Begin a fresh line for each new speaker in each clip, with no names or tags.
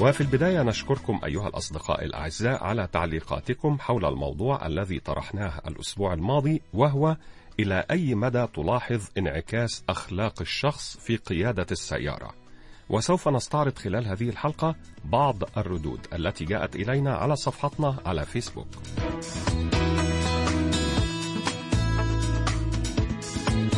وفي البداية نشكركم أيها الأصدقاء الأعزاء على تعليقاتكم حول الموضوع الذي طرحناه الأسبوع الماضي وهو إلى أي مدى تلاحظ انعكاس أخلاق الشخص في قيادة السيارة. وسوف نستعرض خلال هذه الحلقة بعض الردود التي جاءت إلينا على صفحتنا على فيسبوك.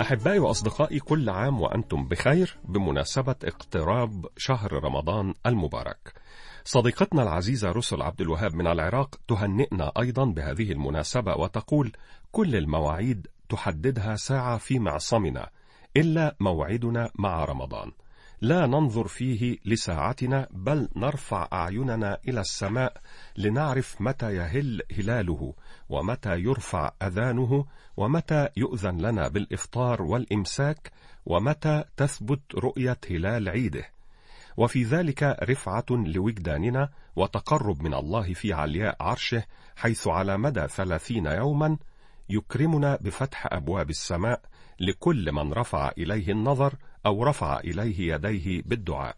أحبائي وأصدقائي كل عام وأنتم بخير بمناسبة اقتراب شهر رمضان المبارك. صديقتنا العزيزة رسل عبد الوهاب من العراق تهنئنا أيضا بهذه المناسبة وتقول: كل المواعيد تحددها ساعة في معصمنا إلا موعدنا مع رمضان. لا ننظر فيه لساعتنا بل نرفع أعيننا إلى السماء لنعرف متى يهل هلاله ومتى يرفع أذانه ومتى يؤذن لنا بالإفطار والإمساك ومتى تثبت رؤية هلال عيده وفي ذلك رفعة لوجداننا وتقرب من الله في علياء عرشه حيث على مدى ثلاثين يوما يكرمنا بفتح أبواب السماء لكل من رفع إليه النظر أو رفع إليه يديه بالدعاء.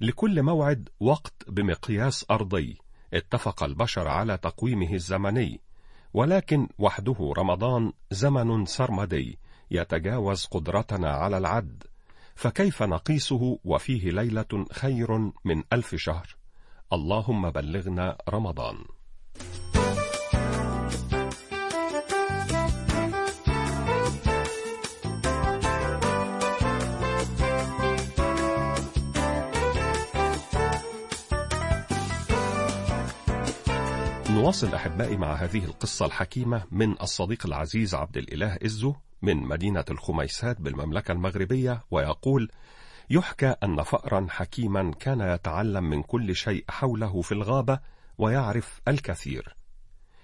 لكل موعد وقت بمقياس أرضي، اتفق البشر على تقويمه الزمني، ولكن وحده رمضان زمن سرمدي يتجاوز قدرتنا على العد، فكيف نقيسه وفيه ليلة خير من ألف شهر؟ اللهم بلغنا رمضان. نواصل أحبائي مع هذه القصة الحكيمة من الصديق العزيز عبد الإله إزو من مدينة الخميسات بالمملكة المغربية ويقول يحكى أن فأرا حكيما كان يتعلم من كل شيء حوله في الغابة ويعرف الكثير.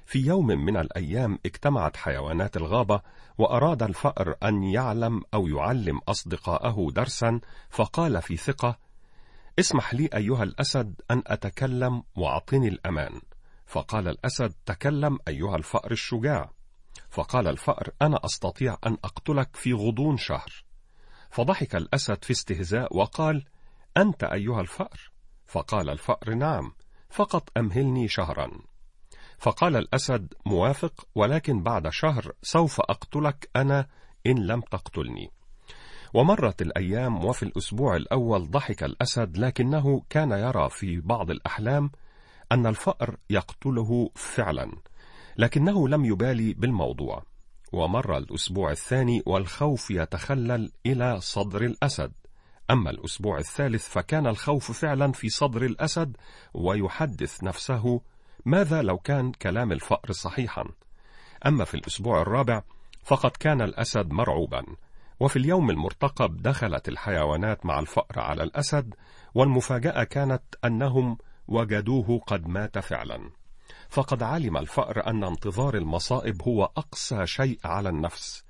في يوم من الأيام اجتمعت حيوانات الغابة وأراد الفأر أن يعلم أو يعلم أصدقاءه درسا فقال في ثقة اسمح لي أيها الأسد أن أتكلم وأعطني الأمان. فقال الأسد تكلم أيها الفأر الشجاع. فقال الفأر أنا أستطيع أن أقتلك في غضون شهر. فضحك الأسد في استهزاء وقال أنت أيها الفأر. فقال الفأر نعم فقط أمهلني شهرا. فقال الأسد موافق ولكن بعد شهر سوف أقتلك أنا إن لم تقتلني. ومرت الأيام وفي الأسبوع الأول ضحك الأسد لكنه كان يرى في بعض الأحلام أن الفأر يقتله فعلا لكنه لم يبالي بالموضوع. ومر الأسبوع الثاني والخوف يتخلل إلى صدر الأسد. أما الأسبوع الثالث فكان الخوف فعلا في صدر الأسد ويحدث نفسه. ماذا لو كان كلام الفأر صحيحا؟ أما في الأسبوع الرابع فقد كان الأسد مرعوبا. وفي اليوم المرتقب دخلت الحيوانات مع الفأر على الأسد والمفاجأة كانت أنهم وجدوه قد مات فعلا. فقد علم الفأر أن انتظار المصائب هو أقسى شيء على النفس.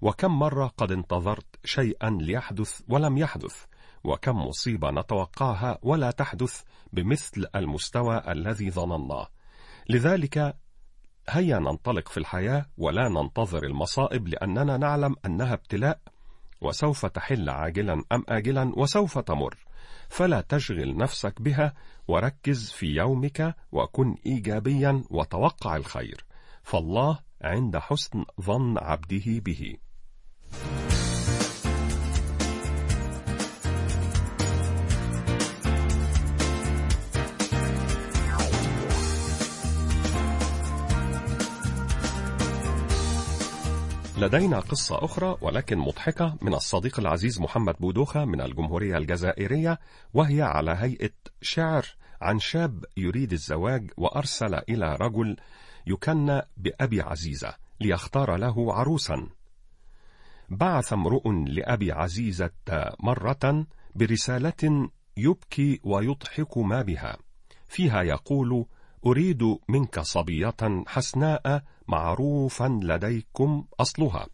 وكم مرة قد انتظرت شيئا ليحدث ولم يحدث وكم مصيبة نتوقعها ولا تحدث بمثل المستوى الذي ظنناه. لذلك هيا ننطلق في الحياة ولا ننتظر المصائب لأننا نعلم أنها ابتلاء وسوف تحل عاجلا أم آجلا وسوف تمر. فلا تشغل نفسك بها وركز في يومك وكن إيجابيا وتوقع الخير. فالله عند حسن ظن عبده به. لدينا قصة أخرى ولكن مضحكة من الصديق العزيز محمد بودوخة من الجمهورية الجزائرية وهي على هيئة شعر عن شاب يريد الزواج وأرسل إلى رجل يكنى بأبي عزيزة ليختار له عروسا. بعث امرؤ لأبي عزيزة مرة برسالة يبكي ويضحك ما بها. فيها يقول أريد منك صبية حسناء معروفا لديكم أصلها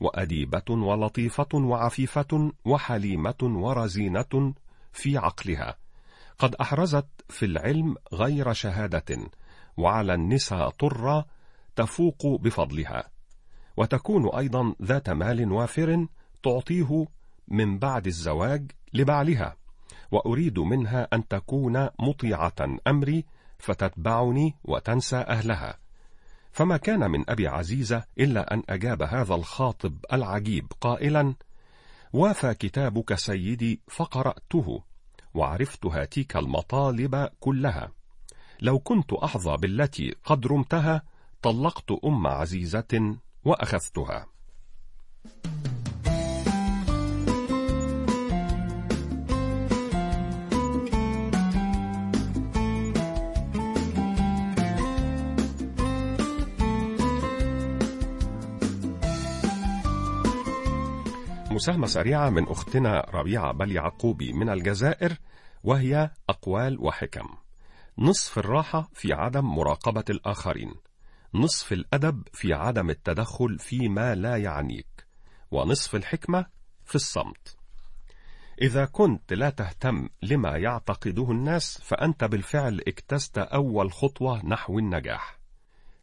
وأديبة ولطيفة وعفيفة وحليمة ورزينة في عقلها. قد أحرزت في العلم غير شهادة وعلى النساء طرة تفوق بفضلها. وتكون أيضا ذات مال وافر تعطيه من بعد الزواج لبعلها. وأريد منها أن تكون مطيعة أمري فتتبعني وتنسى أهلها. فما كان من أبي عزيزة إلا أن أجاب هذا الخاطب العجيب قائلا وافى كتابك سيدي فقرأته وعرفت هاتيك المطالب كلها. لو كنت أحظى بالتي قد رمتها طلقت أم عزيزة وأخذتها. مساهمة سريعة من أختنا ربيعة بل يعقوبي من الجزائر وهي أقوال وحكم. نصف الراحة في عدم مراقبة الآخرين. نصف الأدب في عدم التدخل فيما لا يعنيك. ونصف الحكمة في الصمت. إذا كنت لا تهتم لما يعتقده الناس فأنت بالفعل اكتست أول خطوة نحو النجاح.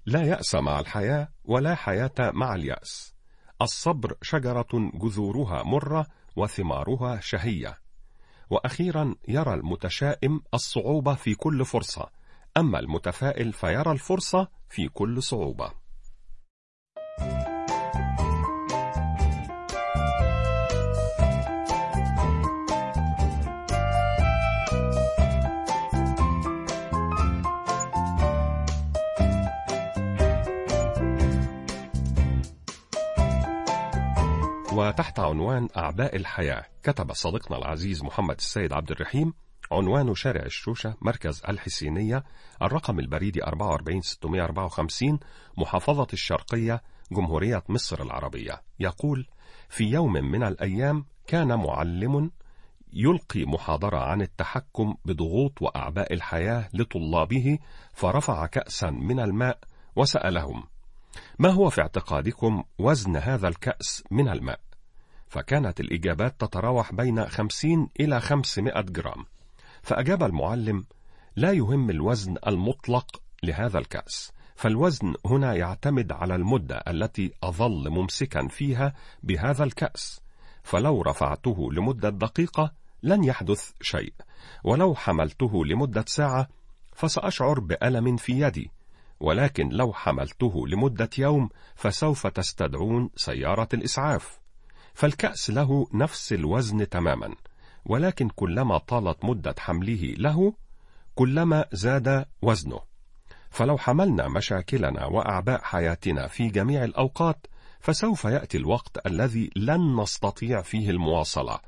لا يأس مع الحياة ولا حياة مع اليأس. الصبر شجرة جذورها مرة وثمارها شهية. وأخيرا يرى المتشائم الصعوبة في كل فرصة. أما المتفائل فيرى الفرصة في كل صعوبة. وتحت عنوان أعباء الحياة كتب صديقنا العزيز محمد السيد عبد الرحيم عنوان شارع الشوشة مركز الحسينية الرقم البريدي 44654 محافظة الشرقية جمهورية مصر العربية يقول في يوم من الأيام كان معلم يلقي محاضرة عن التحكم بضغوط وأعباء الحياة لطلابه فرفع كأسا من الماء وسألهم ما هو في اعتقادكم وزن هذا الكأس من الماء؟ فكانت الإجابات تتراوح بين 50 إلى 500 جرام. فأجاب المعلم لا يهم الوزن المطلق لهذا الكأس فالوزن هنا يعتمد على المدة التي أظل ممسكا فيها بهذا الكأس فلو رفعته لمدة دقيقة لن يحدث شيء ولو حملته لمدة ساعة فسأشعر بألم في يدي ولكن لو حملته لمدة يوم فسوف تستدعون سيارة الإسعاف. فالكأس له نفس الوزن تماما ولكن كلما طالت مدة حمله له كلما زاد وزنه. فلو حملنا مشاكلنا وأعباء حياتنا في جميع الأوقات فسوف يأتي الوقت الذي لن نستطيع فيه المواصلة.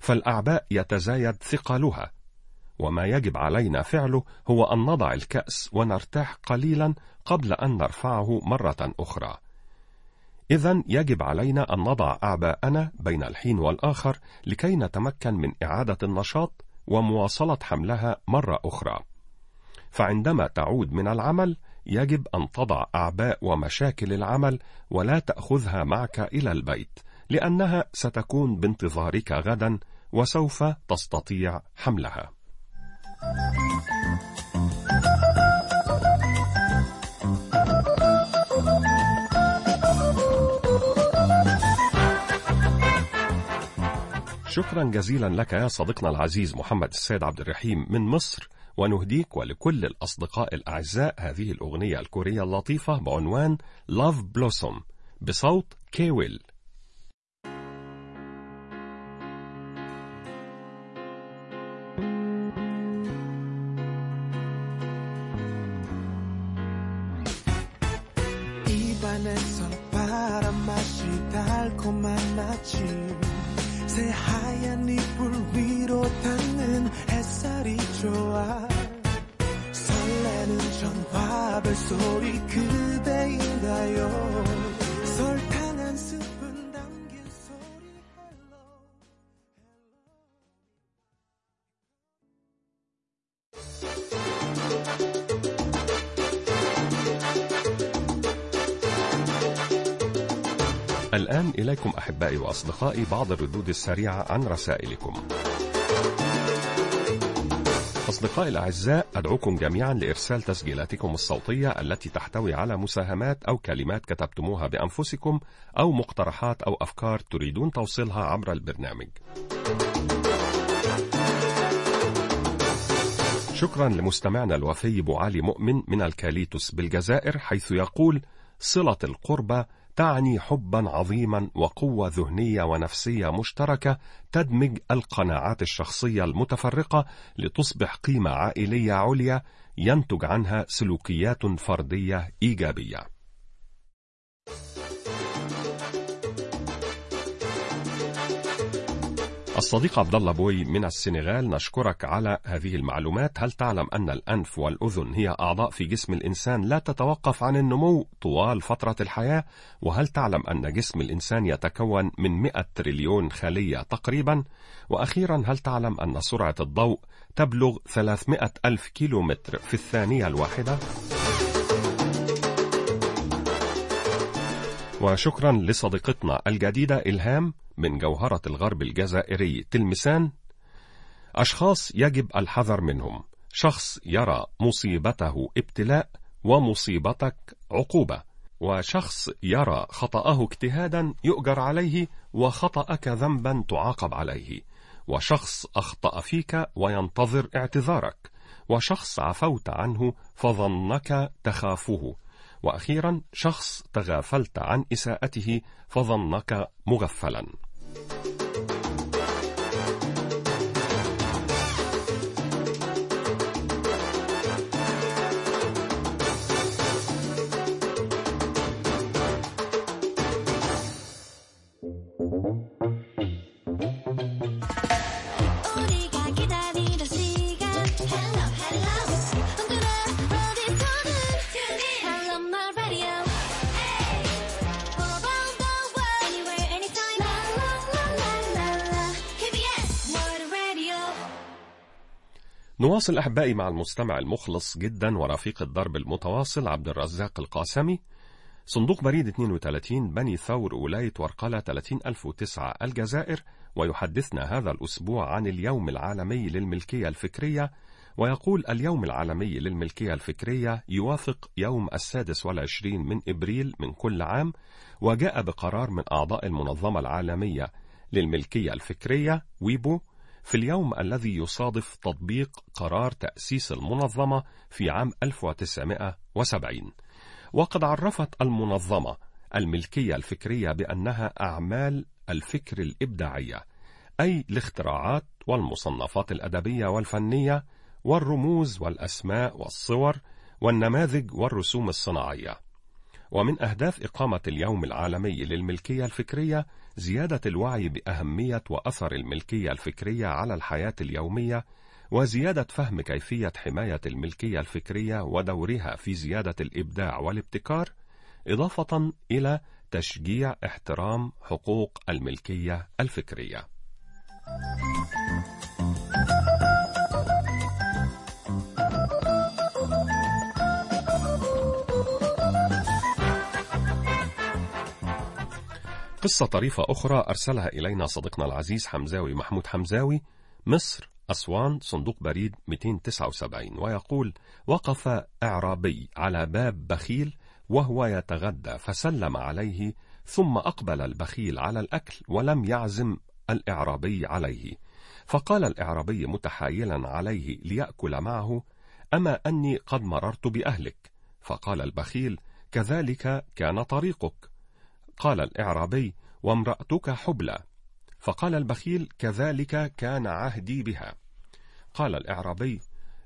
فالأعباء يتزايد ثقلها وما يجب علينا فعله هو أن نضع الكأس ونرتاح قليلا قبل أن نرفعه مرة أخرى. إذا يجب علينا أن نضع أعباءنا بين الحين والآخر لكي نتمكن من إعادة النشاط ومواصلة حملها مرة أخرى. فعندما تعود من العمل يجب أن تضع أعباء ومشاكل العمل ولا تأخذها معك إلى البيت، لأنها ستكون بانتظارك غدا وسوف تستطيع حملها. شكرا جزيلا لك يا صديقنا العزيز محمد السيد عبد الرحيم من مصر ونهديك ولكل الأصدقاء الأعزاء هذه الأغنية الكورية اللطيفة بعنوان Love Blossom بصوت كيويل
입안에서 바람만 다시 달콤한 아침. 새하얀 이불 위로 닿는 햇살이 좋아. 설레는 전화 벨 소리 그대인가요? 설탕
الآن إليكم أحبائي وأصدقائي بعض الردود السريعة عن رسائلكم. أصدقائي الأعزاء أدعوكم جميعا لإرسال تسجيلاتكم الصوتية التي تحتوي على مساهمات أو كلمات كتبتموها بأنفسكم أو مقترحات أو أفكار تريدون توصيلها عبر البرنامج. شكرا لمستمعنا الوفي بوعلي مؤمن من الكاليتوس بالجزائر حيث يقول صلة القربى تعني حبا عظيما وقوة ذهنية ونفسية مشتركة تدمج القناعات الشخصية المتفرقة لتصبح قيمة عائلية عليا ينتج عنها سلوكيات فردية إيجابية. الصديق عبد الله بوي من السنغال نشكرك على هذه المعلومات. هل تعلم أن الأنف والأذن هي أعضاء في جسم الإنسان لا تتوقف عن النمو طوال فترة الحياة؟ وهل تعلم أن جسم الإنسان يتكون من 100 تريليون خلية تقريبا؟ وأخيرا هل تعلم أن سرعة الضوء تبلغ 300 ألف كيلومتر في الثانية الواحدة؟ وشكرا لصديقتنا الجديدة إلهام من جوهرة الغرب الجزائري تلمسان. أشخاص يجب الحذر منهم. شخص يرى مصيبته ابتلاء ومصيبتك عقوبة. وشخص يرى خطأه اجتهادا يؤجر عليه وخطأك ذنبا تعاقب عليه. وشخص أخطأ فيك وينتظر اعتذارك. وشخص عفوت عنه فظنك تخافه. وأخيرا شخص تغافلت عن إساءته فظنك مغفلا. نواصل أحبائي مع المستمع المخلص جدا ورفيق الدرب المتواصل عبد الرزاق القاسمي. صندوق بريد 32 بني ثور ولاية ورقلة 30009 الجزائر ويحدثنا هذا الأسبوع عن اليوم العالمي للملكية الفكرية ويقول اليوم العالمي للملكية الفكرية يوافق يوم السادس والعشرين من إبريل من كل عام وجاء بقرار من أعضاء المنظمة العالمية للملكية الفكرية ويبو في اليوم الذي يصادف تطبيق قرار تأسيس المنظمة في عام 1970 وقد عرفت المنظمة الملكية الفكرية بأنها أعمال الفكر الإبداعية أي الاختراعات والمصنفات الأدبية والفنية والرموز والأسماء والصور والنماذج والرسوم الصناعية. ومن أهداف إقامة اليوم العالمي للملكية الفكرية زيادة الوعي بأهمية وأثر الملكية الفكرية على الحياة اليومية وزيادة فهم كيفية حماية الملكية الفكرية ودورها في زيادة الإبداع والابتكار إضافة إلى تشجيع احترام حقوق الملكية الفكرية. قصة طريفة أخرى أرسلها إلينا صديقنا العزيز حمزاوي محمود حمزاوي مصر أسوان صندوق بريد 279 ويقول وقف إعرابي على باب بخيل وهو يتغدى فسلم عليه ثم أقبل البخيل على الأكل ولم يعزم الإعرابي عليه. فقال الإعرابي متحايلا عليه ليأكل معه أما أني قد مررت بأهلك. فقال البخيل كذلك كان طريقك. قال الإعرابي وامرأتك حبلى. فقال البخيل كذلك كان عهدي بها. قال الإعرابي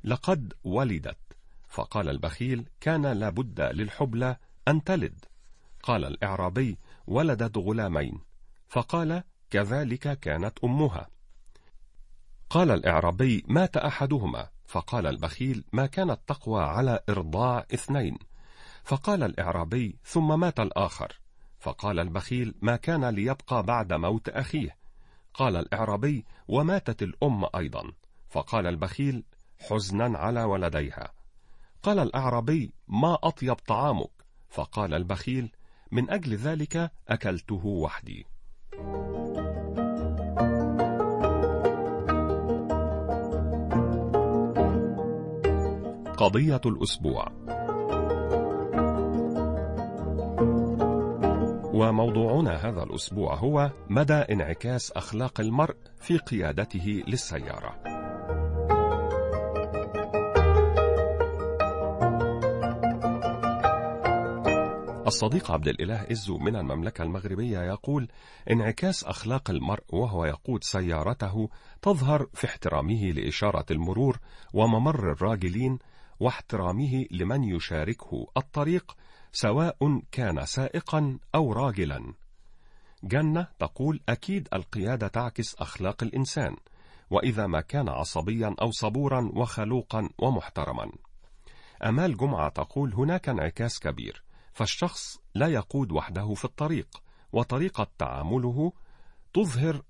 لقد ولدت. فقال البخيل كان لابد للحبلى أن تلد. قال الإعرابي ولدت غلامين. فقال كذلك كانت أمها. قال الإعرابي مات أحدهما. فقال البخيل ما كانت تقوى على إرضاع اثنين. فقال الإعرابي ثم مات الآخر. فقال البخيل ما كان ليبقى بعد موت أخيه. قال الإعرابي وماتت الأم أيضا. فقال البخيل حزنا على ولديها. قال الأعرابي ما أطيب طعامك. فقال البخيل من أجل ذلك أكلته وحدي. قضية الأسبوع وموضوعنا هذا الأسبوع هو مدى انعكاس أخلاق المرء في قيادته للسيارة. الصديق عبد الإله إزو من المملكة المغربية يقول انعكاس أخلاق المرء وهو يقود سيارته تظهر في احترامه لإشارة المرور وممر الراجلين واحترامه لمن يشاركه الطريق سواء كان سائقا أو راجلا. جنة تقول أكيد القيادة تعكس أخلاق الإنسان وإذا ما كان عصبيا أو صبورا وخلوقا ومحترما. أمال جمعة تقول هناك انعكاس كبير فالشخص لا يقود وحده في الطريق وطريقة تعامله تظهر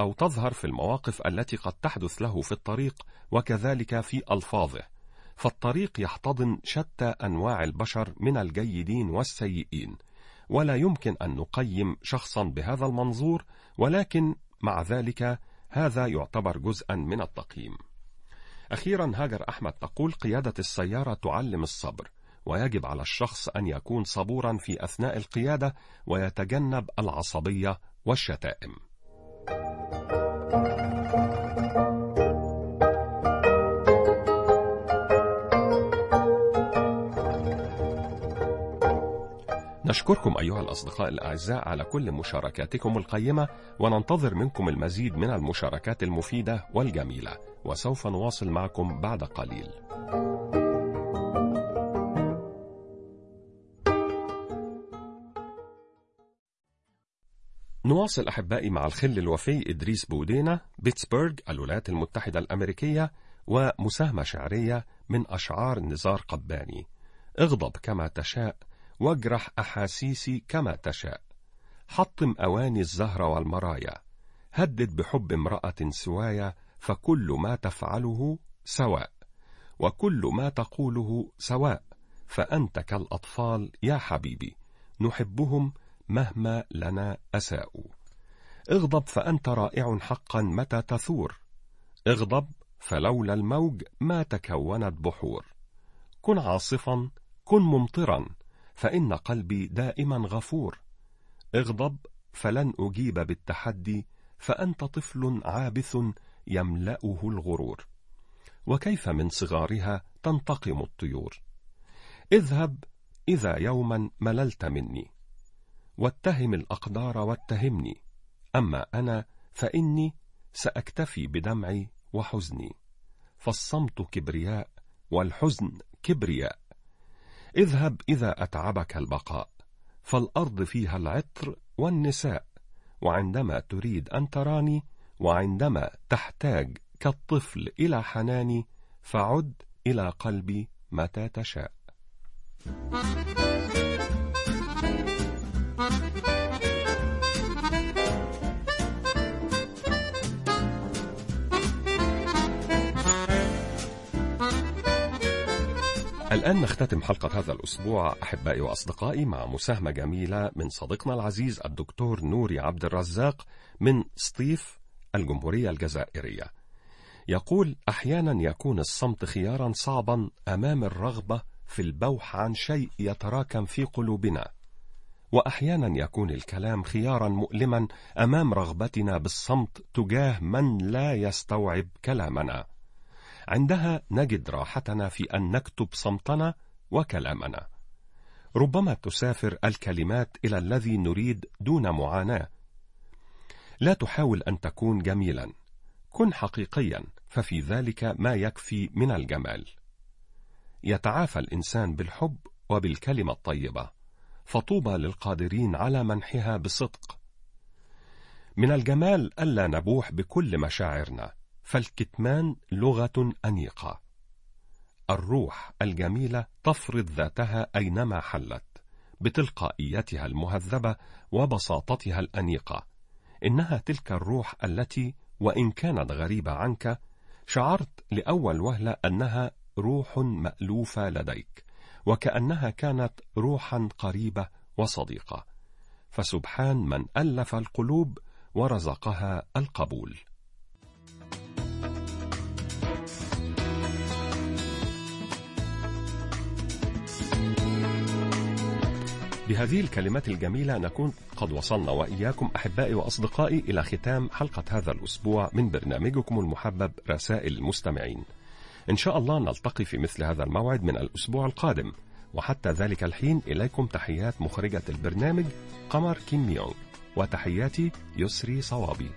أو تظهر في المواقف التي قد تحدث له في الطريق وكذلك في ألفاظه. فالطريق يحتضن شتى أنواع البشر من الجيدين والسيئين ولا يمكن أن نقيم شخصا بهذا المنظور ولكن مع ذلك هذا يعتبر جزءا من التقييم. أخيرا هاجر أحمد تقول قيادة السيارة تعلم الصبر ويجب على الشخص أن يكون صبورا في أثناء القيادة ويتجنب العصبية والشتائم. نشكركم أيها الأصدقاء الأعزاء على كل مشاركاتكم القيمة وننتظر منكم المزيد من المشاركات المفيدة والجميلة وسوف نواصل معكم بعد قليل. نواصل أحبائي مع الخل الوفي إدريس بودينا بيتسبرغ الولايات المتحدة الأمريكية ومساهمة شعرية من أشعار نزار قباني. اغضب كما تشاء. واجرح أحاسيسي كما تشاء. حطم أواني الزهر والمرايا. هدد بحب امرأة سوايا فكل ما تفعله سواء. وكل ما تقوله سواء. فأنت كالأطفال يا حبيبي. نحبهم مهما لنا أساءوا اغضب فأنت رائع حقا متى تثور. اغضب فلولا الموج ما تكونت بحور. كن عاصفا كن ممطرا. فإن قلبي دائما غفور. اغضب فلن أجيب بالتحدي فأنت طفل عابث يملأه الغرور. وكيف من صغارها تنتقم الطيور؟ اذهب إذا يوما مللت مني. واتهم الأقدار واتهمني. أما أنا فإني سأكتفي بدمعي وحزني. فالصمت كبرياء والحزن كبرياء. اذهب إذا أتعبك البقاء فالأرض فيها العطر والنساء وعندما تريد أن تراني وعندما تحتاج كالطفل إلى حناني فعد إلى قلبي متى تشاء. الآن نختتم حلقة هذا الأسبوع أحبائي وأصدقائي مع مساهمة جميلة من صديقنا العزيز الدكتور نوري عبد الرزاق من سطيف الجمهورية الجزائرية. يقول أحيانا يكون الصمت خيارا صعبا أمام الرغبة في البوح عن شيء يتراكم في قلوبنا. وأحيانا يكون الكلام خيارا مؤلما أمام رغبتنا بالصمت تجاه من لا يستوعب كلامنا. عندها نجد راحتنا في أن نكتب صمتنا وكلامنا. ربما تسافر الكلمات إلى الذي نريد دون معاناة. لا تحاول أن تكون جميلا. كن حقيقيا ففي ذلك ما يكفي من الجمال. يتعافى الإنسان بالحب وبالكلمة الطيبة. فطوبى للقادرين على منحها بصدق. من الجمال ألا نبوح بكل مشاعرنا. فالكتمان لغة أنيقة. الروح الجميلة تفرض ذاتها أينما حلت بتلقائيتها المهذبة وبساطتها الأنيقة. إنها تلك الروح التي وإن كانت غريبة عنك شعرت لأول وهلة أنها روح مألوفة لديك وكأنها كانت روحا قريبة وصديقة. فسبحان من ألف القلوب ورزقها القبول. بهذه الكلمات الجميلة نكون قد وصلنا وإياكم أحبائي وأصدقائي إلى ختام حلقة هذا الأسبوع من برنامجكم المحبب رسائل المستمعين. إن شاء الله نلتقي في مثل هذا الموعد من الأسبوع القادم. وحتى ذلك الحين إليكم تحيات مخرجة البرنامج قمر كيم يونغ وتحياتي يسري صوابي.